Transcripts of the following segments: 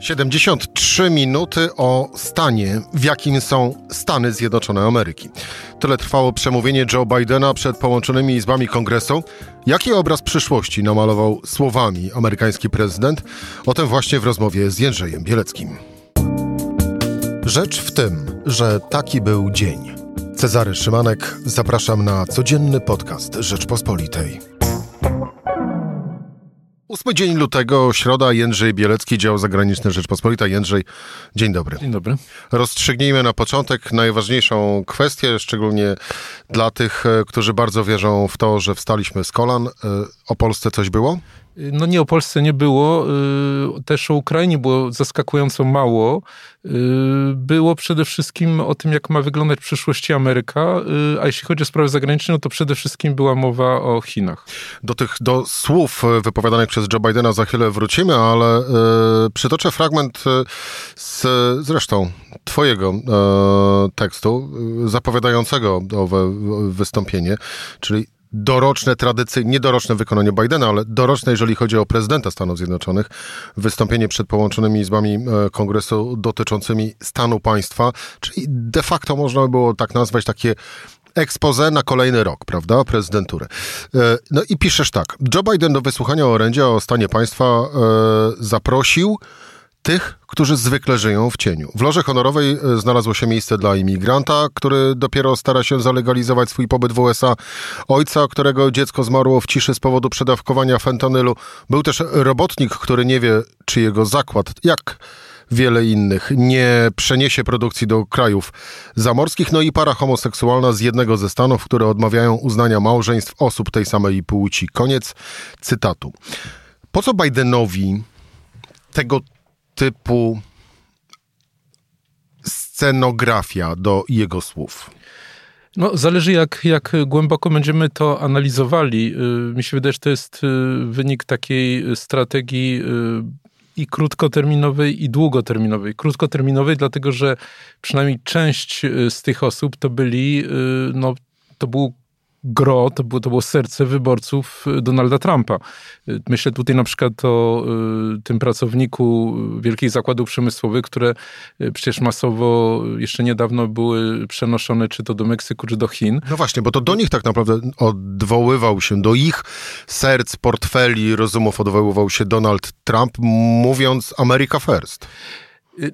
73 minuty o stanie, w jakim są Stany Zjednoczone Ameryki. Tyle trwało przemówienie Joe Bidena przed połączonymi izbami kongresu. Jaki obraz przyszłości namalował słowami amerykański prezydent? O tym właśnie w rozmowie z Jędrzejem Bieleckim. Rzecz w tym, że taki był dzień. Cezary Szymanek, zapraszam na codzienny podcast Rzeczpospolitej. Ósmy dzień lutego, środa, Jędrzej Bielecki, dział zagraniczny Rzeczpospolita. Jędrzej, dzień dobry. Dzień dobry. Rozstrzygnijmy na początek najważniejszą kwestię, szczególnie dla tych, e, którzy bardzo wierzą w to, że wstaliśmy z kolan. E, o Polsce coś było? No nie o Polsce nie było, y, też o Ukrainie było zaskakująco mało. Y, było przede wszystkim o tym, jak ma wyglądać przyszłość Ameryka, y, a jeśli chodzi o sprawy zagraniczne, no to przede wszystkim była mowa o Chinach. Do tych do słów wypowiadanych przez Joe Bidena za chwilę wrócimy, ale y, przytoczę fragment z zresztą twojego y, tekstu zapowiadającego owe wystąpienie, czyli doroczne, tradycyjne, nie doroczne wykonanie Bidena, ale doroczne, jeżeli chodzi o prezydenta Stanów Zjednoczonych, wystąpienie przed połączonymi izbami e, kongresu dotyczącymi stanu państwa, czyli de facto można by było tak nazwać takie expose na kolejny rok, prawda, prezydentury. E, no i piszesz tak. Joe Biden do wysłuchania orędzia o stanie państwa e, zaprosił tych, którzy zwykle żyją w cieniu. W loży honorowej e, znalazło się miejsce dla imigranta, który dopiero stara się zalegalizować swój pobyt w USA, ojca, którego dziecko zmarło w ciszy z powodu przedawkowania fentanylu. Był też robotnik, który nie wie, czy jego zakład, jak wiele innych, nie przeniesie produkcji do krajów zamorskich, no i para homoseksualna z jednego ze stanów, które odmawiają uznania małżeństw osób tej samej płci. Koniec cytatu. Po co Bidenowi tego typu scenografia do jego słów? No, zależy jak, jak głęboko będziemy to analizowali. Y, mi się wydaje, że to jest y, wynik takiej strategii y, i krótkoterminowej, i długoterminowej. Krótkoterminowej, dlatego że przynajmniej część z tych osób to byli, no, to był gro, to było, to było serce wyborców y, Donalda Trumpa. Y, myślę tutaj na przykład o y, tym pracowniku wielkich zakładów przemysłowych, które przecież masowo jeszcze niedawno były przenoszone czy to do Meksyku, czy do Chin. No właśnie, bo to do nich tak naprawdę odwoływał się, do ich serc, portfeli, rozumów odwoływał się Donald Trump, mówiąc America First.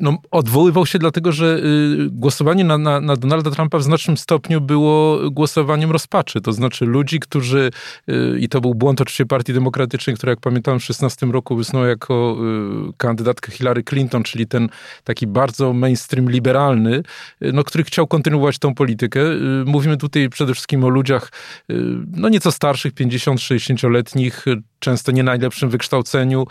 No, odwoływał się dlatego, że y, głosowanie na, na, na, Donalda Trumpa w znacznym stopniu było głosowaniem rozpaczy. To znaczy ludzi, którzy, y, i to był błąd oczywiście Partii Demokratycznej, która jak pamiętam w 16 roku wysnęła jako y, kandydatkę Hillary Clinton, czyli ten taki bardzo mainstream liberalny, no, który chciał kontynuować tą politykę. Mówimy tutaj przede wszystkim o ludziach no nieco starszych, 50-60-letnich, często nie najlepszym wykształceniu,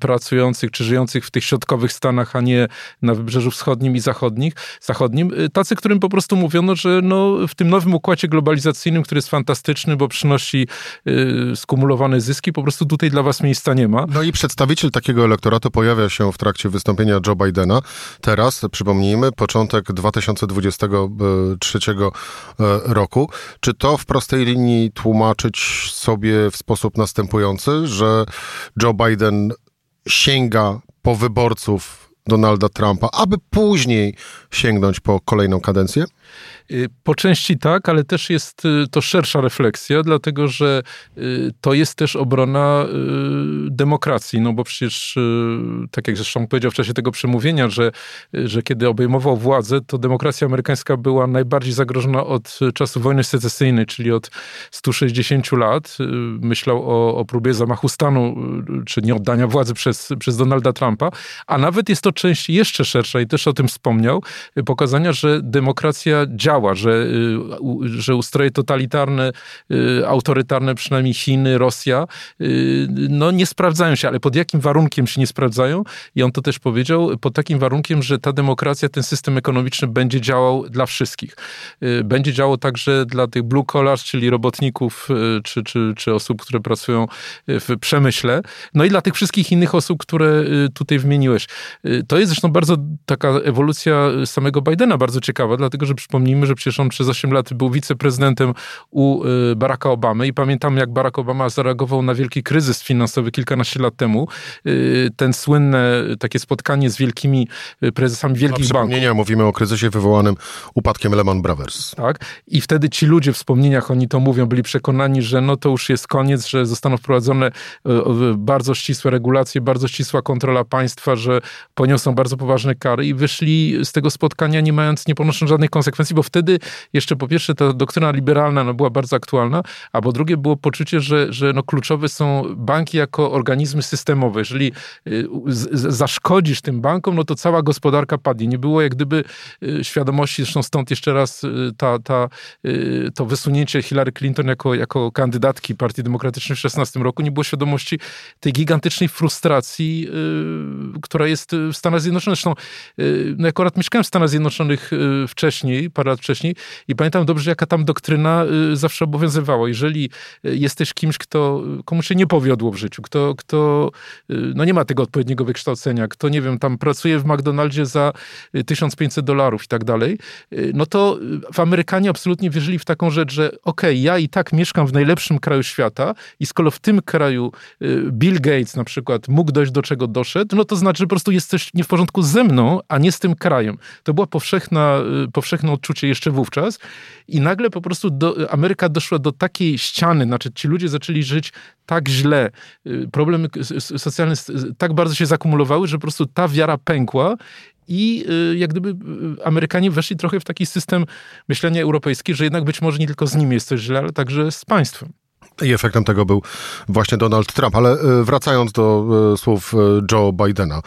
pracujących czy żyjących w tych środkowych Stanach, a nie na Wybrzeżu Wschodnim i zachodnich, zachodnim, y, tacy, którym po prostu mówiono, że no, w tym nowym układzie globalizacyjnym, który jest fantastyczny, bo przynosi y, skumulowane zyski, po prostu tutaj dla was miejsca nie ma. No i przedstawiciel takiego elektoratu pojawia się w trakcie wystąpienia Joe Bidena. Teraz, przypomnijmy, początek 2023 e, roku. Czy to w prostej linii tłumaczyć sobie w sposób następujący, że Joe Biden sięga po wyborców Donalda Trumpa, aby później sięgnąć po kolejną kadencję? Y, po części tak, ale też jest y, to szersza refleksja, dlatego że y, to jest też obrona demokracji, no bo przecież, tak jak zresztą powiedział w czasie tego przemówienia, że, że kiedy obejmował władzę, to demokracja amerykańska była najbardziej zagrożona od czasu wojny secesyjnej, czyli od 160 lat. Myślał o, o próbie zamachu stanu, czy nieoddania władzy przez, przez Donalda Trumpa, a nawet jest to część jeszcze szersza i też o tym wspomniał, pokazania, że demokracja działa że, y, że ustroje totalitarne, y, autorytarne, przynajmniej Chiny, Rosja, y, no nie sprawdzają się, ale pod jakim warunkiem się nie sprawdzają? I on to też powiedział, pod takim warunkiem, że ta demokracja, ten system ekonomiczny będzie działał dla wszystkich. Będzie działał także dla tych blue collars, czyli robotników, czy, czy, czy osób, które pracują w przemyśle, no i dla tych wszystkich innych osób, które tutaj wymieniłeś. To jest zresztą bardzo taka ewolucja samego Bidena, bardzo ciekawa, dlatego że Przypomnijmy, że przecież on przez 8 lat był wiceprezydentem u Baracka Obamy i pamiętamy, jak Barack Obama zareagował na wielki kryzys finansowy kilkanaście lat temu. Ten słynne takie spotkanie z wielkimi prezesami wielkich banków. mówimy o kryzysie wywołanym upadkiem Lehman Brothers. Tak. I wtedy ci ludzie w wspomnieniach, oni to mówią, byli przekonani, że no to już jest koniec, że zostaną wprowadzone bardzo ścisłe regulacje, bardzo ścisła kontrola państwa, że poniosą bardzo poważne kary i wyszli z tego spotkania nie mając, nie ponosząc żadnych konsekwencji, bo wtedy jeszcze po pierwsze ta doktryna liberalna no, była bardzo aktualna, a po drugie było poczucie, że, że no, kluczowe są banki jako organizmy systemowe. Jeżeli y, zaszkodzisz tym bankom, no to cała gospodarka padnie. Nie było jak gdyby y, świadomości, zresztą stąd jeszcze raz y, ta, ta, to wysunięcie Hillary Clinton jako, jako kandydatki Partii Demokratycznej w 2016 roku, nie było świadomości tej gigantycznej frustracji, która jest w Stanach Zjednoczonych. Zresztą no, akurat mieszkałem w Stanach Zjednoczonych wcześniej, parę lat wcześniej i pamiętam dobrze, jaka tam doktryna zawsze obowiązywała. Jeżeli jesteś kimś, kto, komu się nie powiodło w życiu, kto, kto no nie ma tego odpowiedniego wykształcenia, kto, nie wiem, tam pracuje w McDonaldzie za 1500 dolarów i tak dalej, no to w Amerykanie absolutnie wierzyli w taką rzecz, że okej, okay, ja i tak mieszkam w najlepszym kraju świata i skoro w tym kraju Bill Gates na przykład mógł dojść do czego doszedł, no to znaczy, że po prostu jest coś nie w porządku ze mną, a nie z tym krajem. To była powszechna, powszechne odczucie jeszcze wówczas i nagle po prostu do, Ameryka doszła do takiej ściany, znaczy ci ludzie zaczęli żyć tak źle, problemy socjalne tak bardzo się zakumulowały, że po prostu ta wiara pękła i jak gdyby Amerykanie weszli trochę w taki system myślenia europejski, że jednak być może nie tylko z nimi jest coś źle, ale także z państwem. I efektem tego był właśnie Donald Trump. Ale e, wracając do e, słów e, Joe Bidena,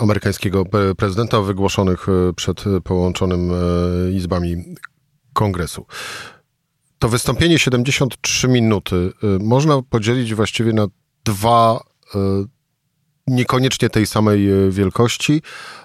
amerykańskiego prezydenta, wygłoszonych przed połączonym izbami kongresu. To wystąpienie 73 minuty można podzielić właściwie na dwa niekoniecznie tej samej wielkości,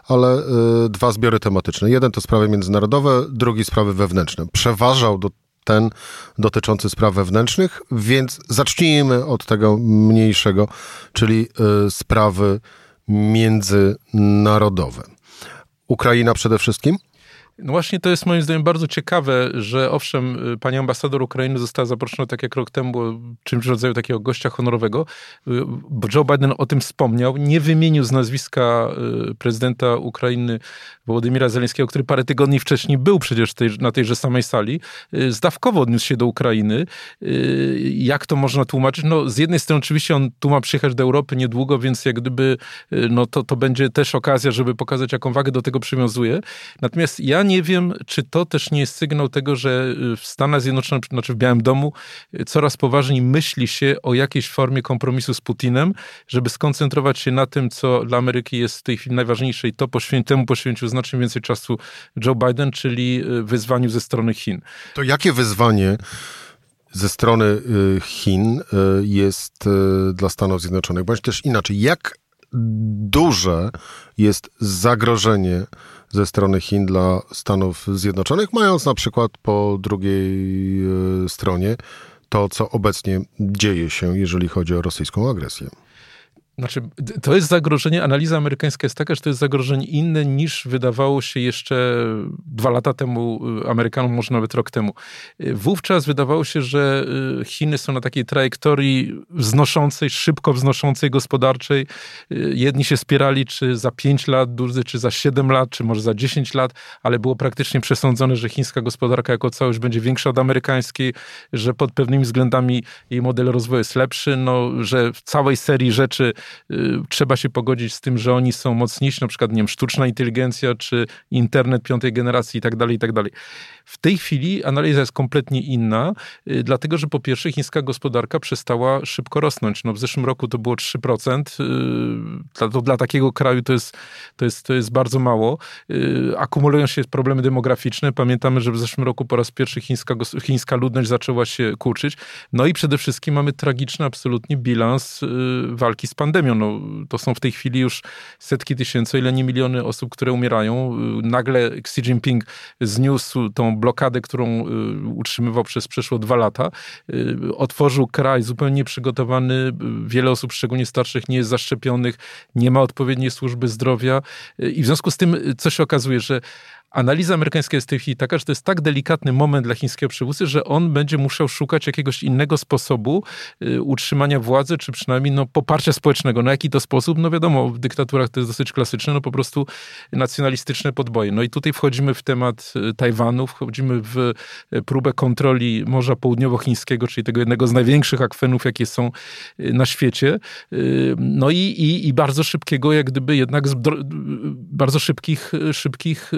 ale dwa zbiory tematyczne. Jeden to sprawy międzynarodowe, drugi sprawy wewnętrzne. Przeważał do ten dotyczący spraw wewnętrznych, więc zacznijmy od tego mniejszego, czyli y, sprawy międzynarodowe. Ukraina przede wszystkim? No właśnie to jest moim zdaniem bardzo ciekawe, że owszem, y, pani ambasador Ukrainy została zaproszona tak jak rok temu, czymś w rodzaju takiego gościa honorowego, y, Joe Biden o tym wspomniał, nie wymienił z nazwiska y, prezydenta Ukrainy Wołodymira Zeleńskiego, który parę tygodni wcześniej był przecież tej, na tejże samej sali, zdawkowo odniósł się do Ukrainy. Jak to można tłumaczyć? No z jednej strony oczywiście on tu ma przyjechać do Europy niedługo, więc jak gdyby no to, to będzie też okazja, żeby pokazać jaką wagę do tego przywiązuje. Natomiast ja nie wiem, czy to też nie jest sygnał tego, że y, w Stanach Zjednoczonych, znaczy w Białym Domu, y, coraz poważniej myśli się o jakiejś formie kompromisu z Putinem, żeby skoncentrować się na tym, co dla Ameryki jest w tej chwili najważniejsze i to poświę temu poświęcił znacznie więcej czasu Joe Biden, czyli y, wyzwaniu ze strony Chin. To jakie wyzwanie ze strony Chin jest dla Stanów Zjednoczonych? Bądź też inaczej, jak duże jest zagrożenie ze strony Chin dla Stanów Zjednoczonych, mając na przykład po drugiej e, stronie to, co obecnie dzieje się, jeżeli chodzi o rosyjską agresję. Znaczy, to jest zagrożenie, analiza amerykańska jest taka, że to jest zagrożenie inne niż wydawało się jeszcze dwa lata temu y, Amerykanom, może nawet rok temu. Y, wówczas wydawało się, że y, Chiny są na takiej trajektorii wznoszącej, szybko wznoszącej gospodarczej. Jedni się spierali, czy za 5 lat, drudzy, czy za 7 lat, czy może za 10 lat, ale było praktycznie przesądzone, że chińska gospodarka jako całość będzie większa od amerykańskiej, że pod pewnymi względami jej model rozwoju jest lepszy, no, że w całej serii rzeczy trzeba się pogodzić z tym, że oni są mocniejsi, na przykład, nie wiem, sztuczna inteligencja, czy internet piątej generacji i tak dalej, i tak dalej. W tej chwili analiza jest kompletnie inna, y, dlatego że po pierwsze chińska gospodarka przestała szybko rosnąć. No w zeszłym roku to było 3%. Y, to dla takiego kraju to jest, to jest, to jest bardzo mało. Y, akumulują się problemy demograficzne. Pamiętamy, że w zeszłym roku po raz pierwszy chińska, chińska ludność zaczęła się kurczyć. No i przede wszystkim mamy tragiczny absolutnie bilans walki z pandemią. No, to są w tej chwili już setki tysięcy, ile nie miliony osób, które umierają. Nagle Xi Jinping zniósł tą blokadę, którą y, utrzymywał przez przeszło dwa lata. Y, otworzył kraj zupełnie przygotowany. Wiele osób, szczególnie starszych, nie jest zaszczepionych, nie ma odpowiedniej służby zdrowia. Y, I w związku z tym, co się okazuje, że analiza amerykańska jest w tej chwili taka, że to jest tak delikatny moment dla chińskiego przywódcy, że on będzie musiał szukać jakiegoś innego sposobu y, utrzymania władzy, czy przynajmniej no, poparcia społecznego. Na jaki to sposób? No wiadomo, w dyktaturach to jest dosyć klasyczne, no po prostu nacjonalistyczne podboje. No i tutaj wchodzimy w temat y, Tajwanu, wchodzimy w y, próbę kontroli Morza Południowochińskiego, czyli tego jednego z największych akwenów, jakie są na świecie. No i, i, i bardzo szybkiego, jak gdyby jednak bardzo szybkich, szybkich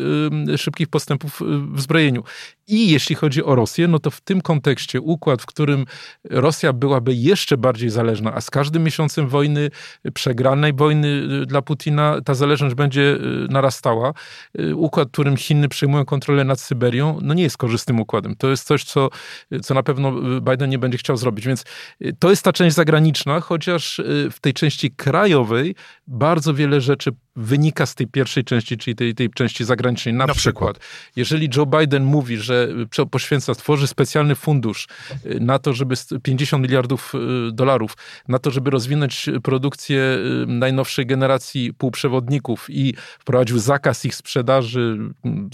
szybkich postępów w zbrojeniu. I jeśli chodzi o Rosję, no to w tym kontekście układ, w którym Rosja byłaby jeszcze bardziej zależna, a z każdym miesiącem wojny, przegranej wojny y, dla Putina, ta zależność będzie y, narastała. Y, układ, w którym Chiny przejmują kontrolę nad Syberią, no nie jest korzystnym układem. To jest coś, co, co na pewno Biden nie będzie chciał zrobić. Więc to jest ta część zagraniczna, chociaż w tej części krajowej bardzo wiele rzeczy wynika z tej pierwszej części, czyli tej, tej części zagranicznej. Na, na przykład, przykład, jeżeli Joe Biden mówi, że poświęca, tworzy specjalny fundusz y, na to, żeby 50 miliardów y, dolarów, na to, żeby rozwinąć produkcję najnowszej generacji półprzewodników i wprowadził zakaz ich sprzedaży,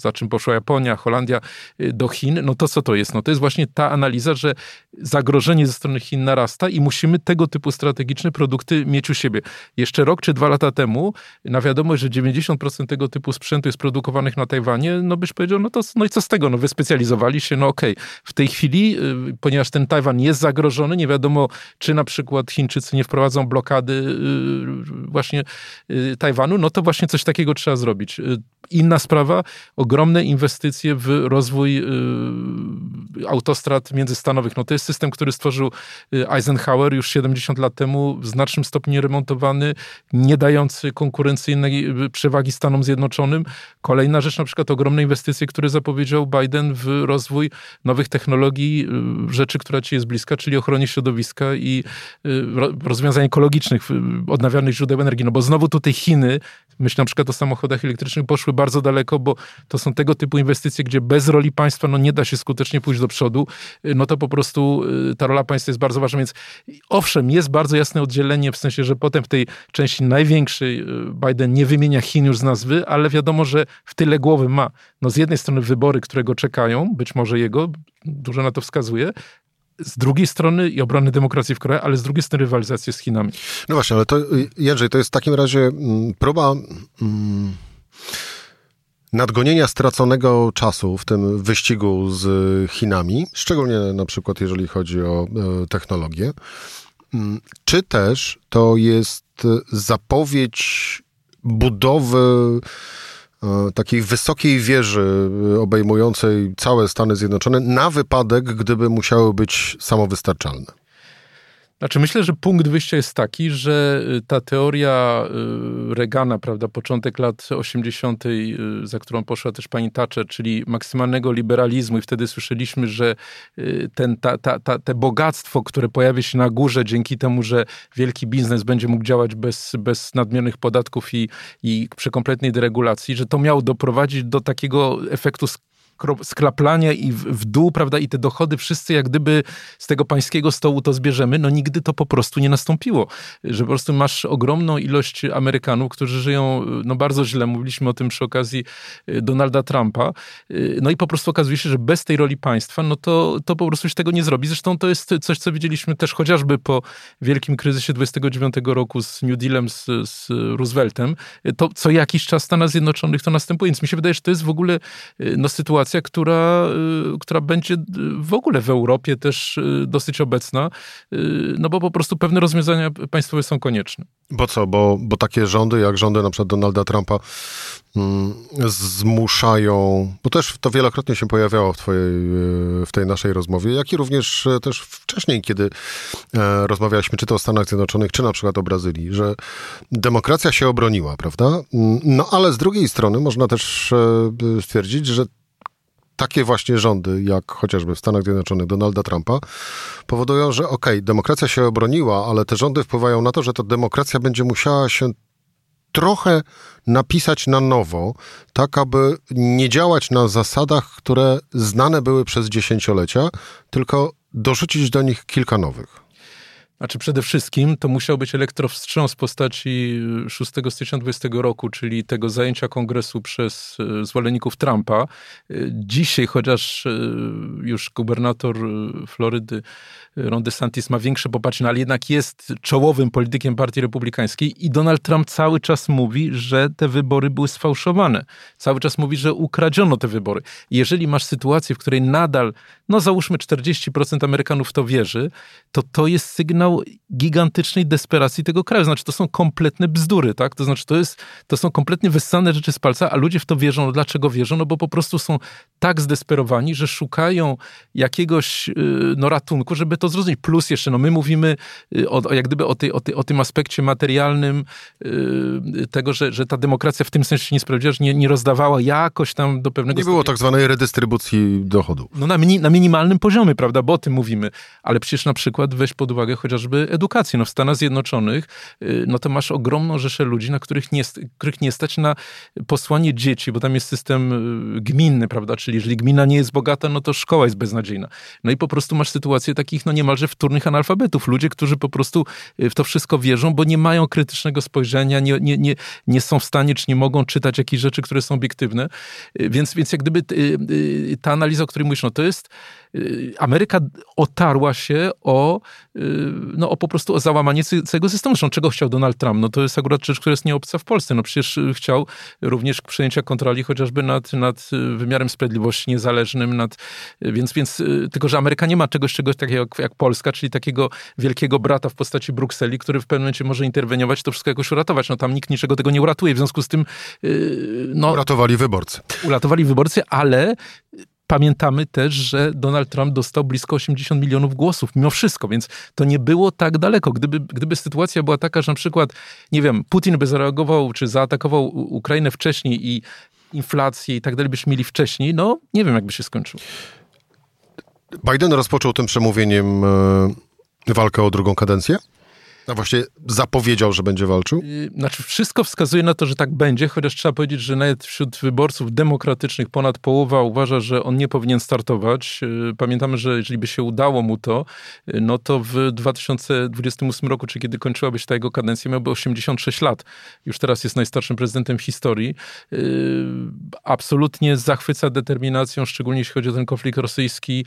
za czym poszła Japonia, Holandia, do Chin, no to co to jest? No to jest właśnie ta analiza, że zagrożenie ze strony Chin narasta i musimy tego typu strategiczne produkty mieć u siebie. Jeszcze rok czy dwa lata temu, na wiadomość, że 90% tego typu sprzętu jest produkowanych na Tajwanie, no byś powiedział, no to no i co z tego, no wyspecjalizowali się, no okej. Okay. W tej chwili, y, ponieważ ten Tajwan jest zagrożony, nie wiadomo, czy na przykład Chińczycy nie wprowadzą blokady y, właśnie y, Tajwanu, no to właśnie coś takiego trzeba zrobić. Inna sprawa, ogromne inwestycje w rozwój autostrad międzystanowych. No to jest system, który stworzył Eisenhower już 70 lat temu, w znacznym stopniu remontowany, nie dający konkurencyjnej przewagi Stanom Zjednoczonym. Kolejna rzecz, na przykład ogromne inwestycje, które zapowiedział Biden w rozwój nowych technologii, rzeczy, która ci jest bliska, czyli ochronie środowiska i rozwiązań ekologicznych, odnawialnych źródeł energii. No bo znowu tutaj Chiny, myślę na przykład o samochodach elektrycznych, poszły bardzo daleko, bo to są tego typu inwestycje, gdzie bez roli państwa no nie da się skutecznie pójść do przodu. No to po prostu ta rola państwa jest bardzo ważna. Więc owszem, jest bardzo jasne oddzielenie, w sensie, że potem w tej części największej y, Biden nie wymienia Chin już z nazwy, ale wiadomo, że w tyle głowy ma no z jednej strony wybory, które go czekają, być może jego, dużo na to wskazuje, z drugiej strony i obrony demokracji w Korei, ale z drugiej strony rywalizację z Chinami. No właśnie, ale to Jędrzej, to jest w takim razie mm, próba mm, nadgonienia straconego czasu w tym wyścigu z Chinami, szczególnie na przykład jeżeli chodzi o e, technologię. Mm, czy też to jest zapowiedź budowy e, takiej wysokiej wieży e, obejmującej całe Stany Zjednoczone na wypadek, gdyby musiały być samowystarczalne? Znaczy myślę, że punkt wyjścia jest taki, że y, ta teoria y, Reagana, prawda, początek lat 80., y, za którą poszła też pani Thatcher, czyli maksymalnego liberalizmu i wtedy słyszeliśmy, że ten, ta, ta, ta, te bogactwo, które pojawia się na górze dzięki temu, że wielki biznes będzie mógł działać bez, bez nadmiernych podatków i, i przy kompletnej deregulacji, że to miało doprowadzić do takiego efektu sklaplania i w, w, dół, prawda, i te dochody wszyscy jak gdyby z tego pańskiego stołu to zbierzemy, no nigdy to po prostu nie nastąpiło. Że po prostu masz ogromną ilość Amerykanów, którzy żyją no bardzo źle, mówiliśmy o tym przy okazji y, Donalda Trumpa, y, no i po prostu okazuje się, że bez tej roli państwa, no to, to po prostu się tego nie zrobi. Zresztą to jest coś, co widzieliśmy też chociażby po wielkim kryzysie 29 roku z New Dealem, z, z Rooseveltem, to co jakiś czas w Stanach Zjednoczonych to następuje, więc mi się wydaje, że to jest w ogóle y, no, sytuacja sytuacja, która, y, która będzie y, w ogóle w Europie też y, dosyć obecna, no bo po prostu pewne rozwiązania państwowe są konieczne. Bo co, bo, bo takie rządy, jak rządy na przykład Donalda Trumpa, mm, zmuszają, bo też to wielokrotnie się pojawiało w, twojej, w tej naszej rozmowie, jak i również też wcześniej, kiedy rozmawialiśmy czy to o Stanach Zjednoczonych, czy na przykład o Brazylii, że demokracja się obroniła, prawda? Mm, no ale z drugiej strony można też stwierdzić, że takie właśnie rządy, jak chociażby w Stanach Zjednoczonych Donalda Trumpa, powodują, że okej, okay, demokracja się obroniła, ale te rządy wpływają na to, że ta demokracja będzie musiała się trochę napisać na nowo, tak aby nie działać na zasadach, które znane były przez dziesięciolecia, tylko dorzucić do nich kilka nowych. Znaczy przede wszystkim to musiał być elektrowstrząs w postaci 6 stycznia 20 roku, czyli tego zajęcia kongresu przez e, zwolenników Trumpa. E, dzisiaj, chociaż już gubernator Florydy Ron DeSantis ma większe poparcie, no ale jednak jest czołowym politykiem partii republikańskiej i Donald Trump cały czas mówi, że te wybory były sfałszowane. Cały czas mówi, że ukradziono te wybory. Jeżeli masz sytuację, w której nadal, no załóżmy 40% Amerykanów to wierzy, to to jest sygnał gigantycznej desperacji tego kraju. Znaczy, to są kompletne bzdury, tak? To znaczy, to, jest, to są kompletnie wyssane rzeczy z palca, a ludzie w to wierzą. No dlaczego wierzą? No bo po prostu są tak zdesperowani, że szukają jakiegoś y, no, ratunku, żeby to zrozumieć. Plus jeszcze, no my mówimy y, o, jak gdyby o, tej, o, tej, o tym aspekcie materialnym y, tego, że, że ta demokracja w tym sensie nie sprawdziła, że nie, nie rozdawała jakoś tam do pewnego... Nie było tak zwanej redystrybucji dochodu. No na, mini, na minimalnym poziomie, prawda, bo o tym mówimy. Ale przecież na przykład weź pod uwagę chociażby edukację. No w Stanach Zjednoczonych, no to masz ogromną rzeszę ludzi, na których nie, których nie stać na posłanie dzieci, bo tam jest system gminny, prawda, czyli jeżeli gmina nie jest bogata, no to szkoła jest beznadziejna. No i po prostu masz sytuację takich no niemalże wtórnych analfabetów. Ludzie, którzy po prostu y, w to wszystko wierzą, bo nie mają krytycznego spojrzenia, nie, nie, nie, nie są w stanie, czy nie mogą czytać jakichś rzeczy, które są obiektywne. Y, więc, więc jak gdyby y, ta analiza, o której mówisz, no to jest Ameryka otarła się o, no, o po prostu o załamanie całego systemu. Zresztą czego chciał Donald Trump? No to jest akurat rzecz, która jest nieobca w Polsce. No przecież chciał również przejęcia kontroli chociażby nad, nad wymiarem sprawiedliwości niezależnym, nad, więc, więc tylko, że Ameryka nie ma czegoś, czegoś takiego jak, jak Polska, czyli takiego wielkiego brata w postaci Brukseli, który w pewnym momencie może interweniować, to wszystko jakoś uratować. No tam nikt niczego tego nie uratuje, w związku z tym... no, uratowali wyborcy. Uratowali wyborcy, ale Pamiętamy też, że Donald Trump dostał blisko 80 milionów głosów, mimo wszystko, więc to nie było tak daleko. Gdyby, gdyby sytuacja była taka, że na przykład, nie wiem, Putin by zareagował, czy zaatakował Ukrainę wcześniej i inflację i tak dalej byśmy mieli wcześniej, no nie wiem, jakby się skończył. Biden rozpoczął tym przemówieniem e, walkę o drugą kadencję? A właśnie zapowiedział, że będzie walczył? Y, znaczy, wszystko wskazuje na to, że tak będzie, chociaż trzeba powiedzieć, że nawet wśród wyborców demokratycznych ponad połowa uważa, że on nie powinien startować. Y, pamiętamy, że jeżeli by się udało mu to, y, no to w 2028 roku, czy kiedy kończyłaby się ta jego kadencja, miałby 86 lat. Już teraz jest najstarszym prezydentem w historii. Absolutnie zachwyca determinacją, szczególnie jeśli chodzi o ten konflikt rosyjski,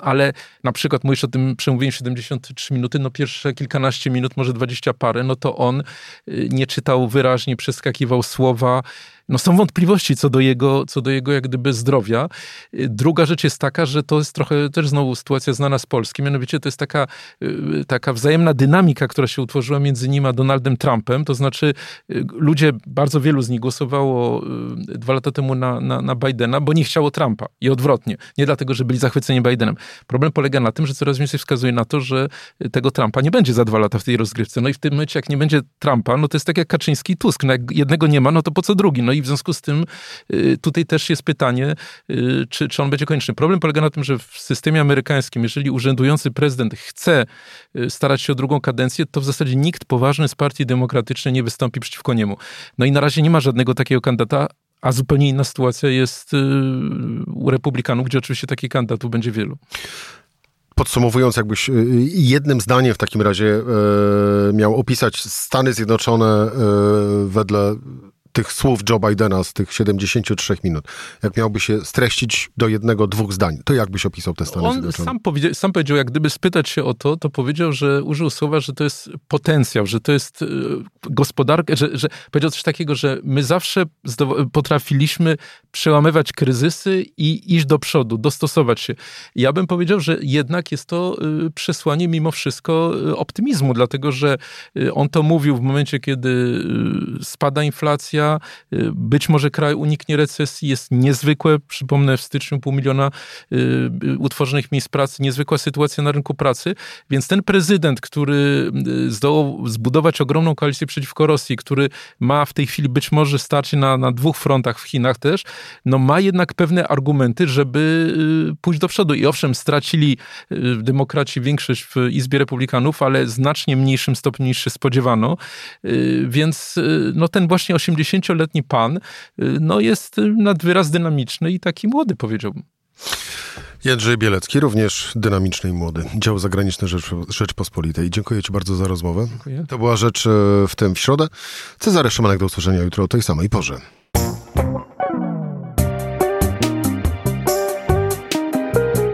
ale na przykład mówisz o tym przemówieniu 73 minuty, no pierwsze kilkanaście minut, może dwadzieścia parę, no to on y, nie czytał wyraźnie, przeskakiwał słowa, no są wątpliwości co do jego, co do jego jak gdyby zdrowia. Druga rzecz jest taka, że to jest trochę też znowu sytuacja znana z Polski, mianowicie to jest taka, y, taka wzajemna dynamika, która się utworzyła między nim a Donaldem Trumpem, to znaczy y, ludzie, bardzo wielu z nich głosowało y, dwa lata temu na, na, na Bidena, bo nie chciało Trumpa i odwrotnie. Nie dlatego, że byli zachwyceni Bidenem. Problem polega na tym, że coraz więcej wskazuje na to, że tego Trumpa nie będzie za dwa lata w tej rozgrywce. No i w tym momencie, jak nie będzie Trumpa, no to jest tak jak Kaczyński i Tusk. No jak jednego nie ma, no to po co drugi? No i w związku z tym y, tutaj też jest pytanie, y, czy, czy on będzie konieczny. Problem polega na tym, że w systemie amerykańskim, jeżeli urzędujący prezydent chce y, starać się o drugą kadencję, to w zasadzie nikt poważny z partii demokratycznej nie wystąpi przeciwko niemu. No i na razie nie ma żadnego takiego kandydata, a zupełnie inna sytuacja jest u republikanów, gdzie oczywiście takich kandydatów będzie wielu podsumowując, jakbyś jednym zdaniem w takim razie miał opisać Stany Zjednoczone wedle tych słów Joe Bidena z tych 73 minut, jak miałby się streścić do jednego, dwóch zdań, to jak byś opisał te Stany On Zjednoczone? Sam, powiedział, sam powiedział, jak gdyby spytać się o to, to powiedział, że użył słowa, że to jest potencjał, że to jest y, gospodarka, że, że powiedział coś takiego, że my zawsze potrafiliśmy przełamywać kryzysy i iść do przodu, dostosować się. Ja bym powiedział, że jednak jest to y, przesłanie mimo wszystko y, optymizmu, dlatego że on to mówił w momencie, kiedy spada inflacja, Y, być może kraj uniknie recesji, jest niezwykłe, przypomnę, w styczniu pół miliona y, y, utworzonych miejsc pracy, niezwykła sytuacja na rynku pracy, więc ten prezydent, który zdołał zbudować ogromną koalicję przeciwko Rosji, który ma w tej chwili być może starcie na, na dwóch frontach w Chinach też, no ma jednak pewne argumenty, żeby pójść do przodu. I owszem, stracili demokraci większość w Izbie Republikanów, ale znacznie mniejszym stopniu niż się spodziewano. Więc no ten właśnie 80 50-letni pan y, no jest nad wyraz dynamiczny i taki młody, powiedziałbym. Jędrzej Bielecki, również dynamiczny i młody. Dział zagraniczny Rzecz, Rzeczpospolitej. Dziękuję Ci bardzo za rozmowę. Dziękuję. To była rzecz e, w tym w środę. Cezary Szymanek do usłyszenia jutro o tej samej porze.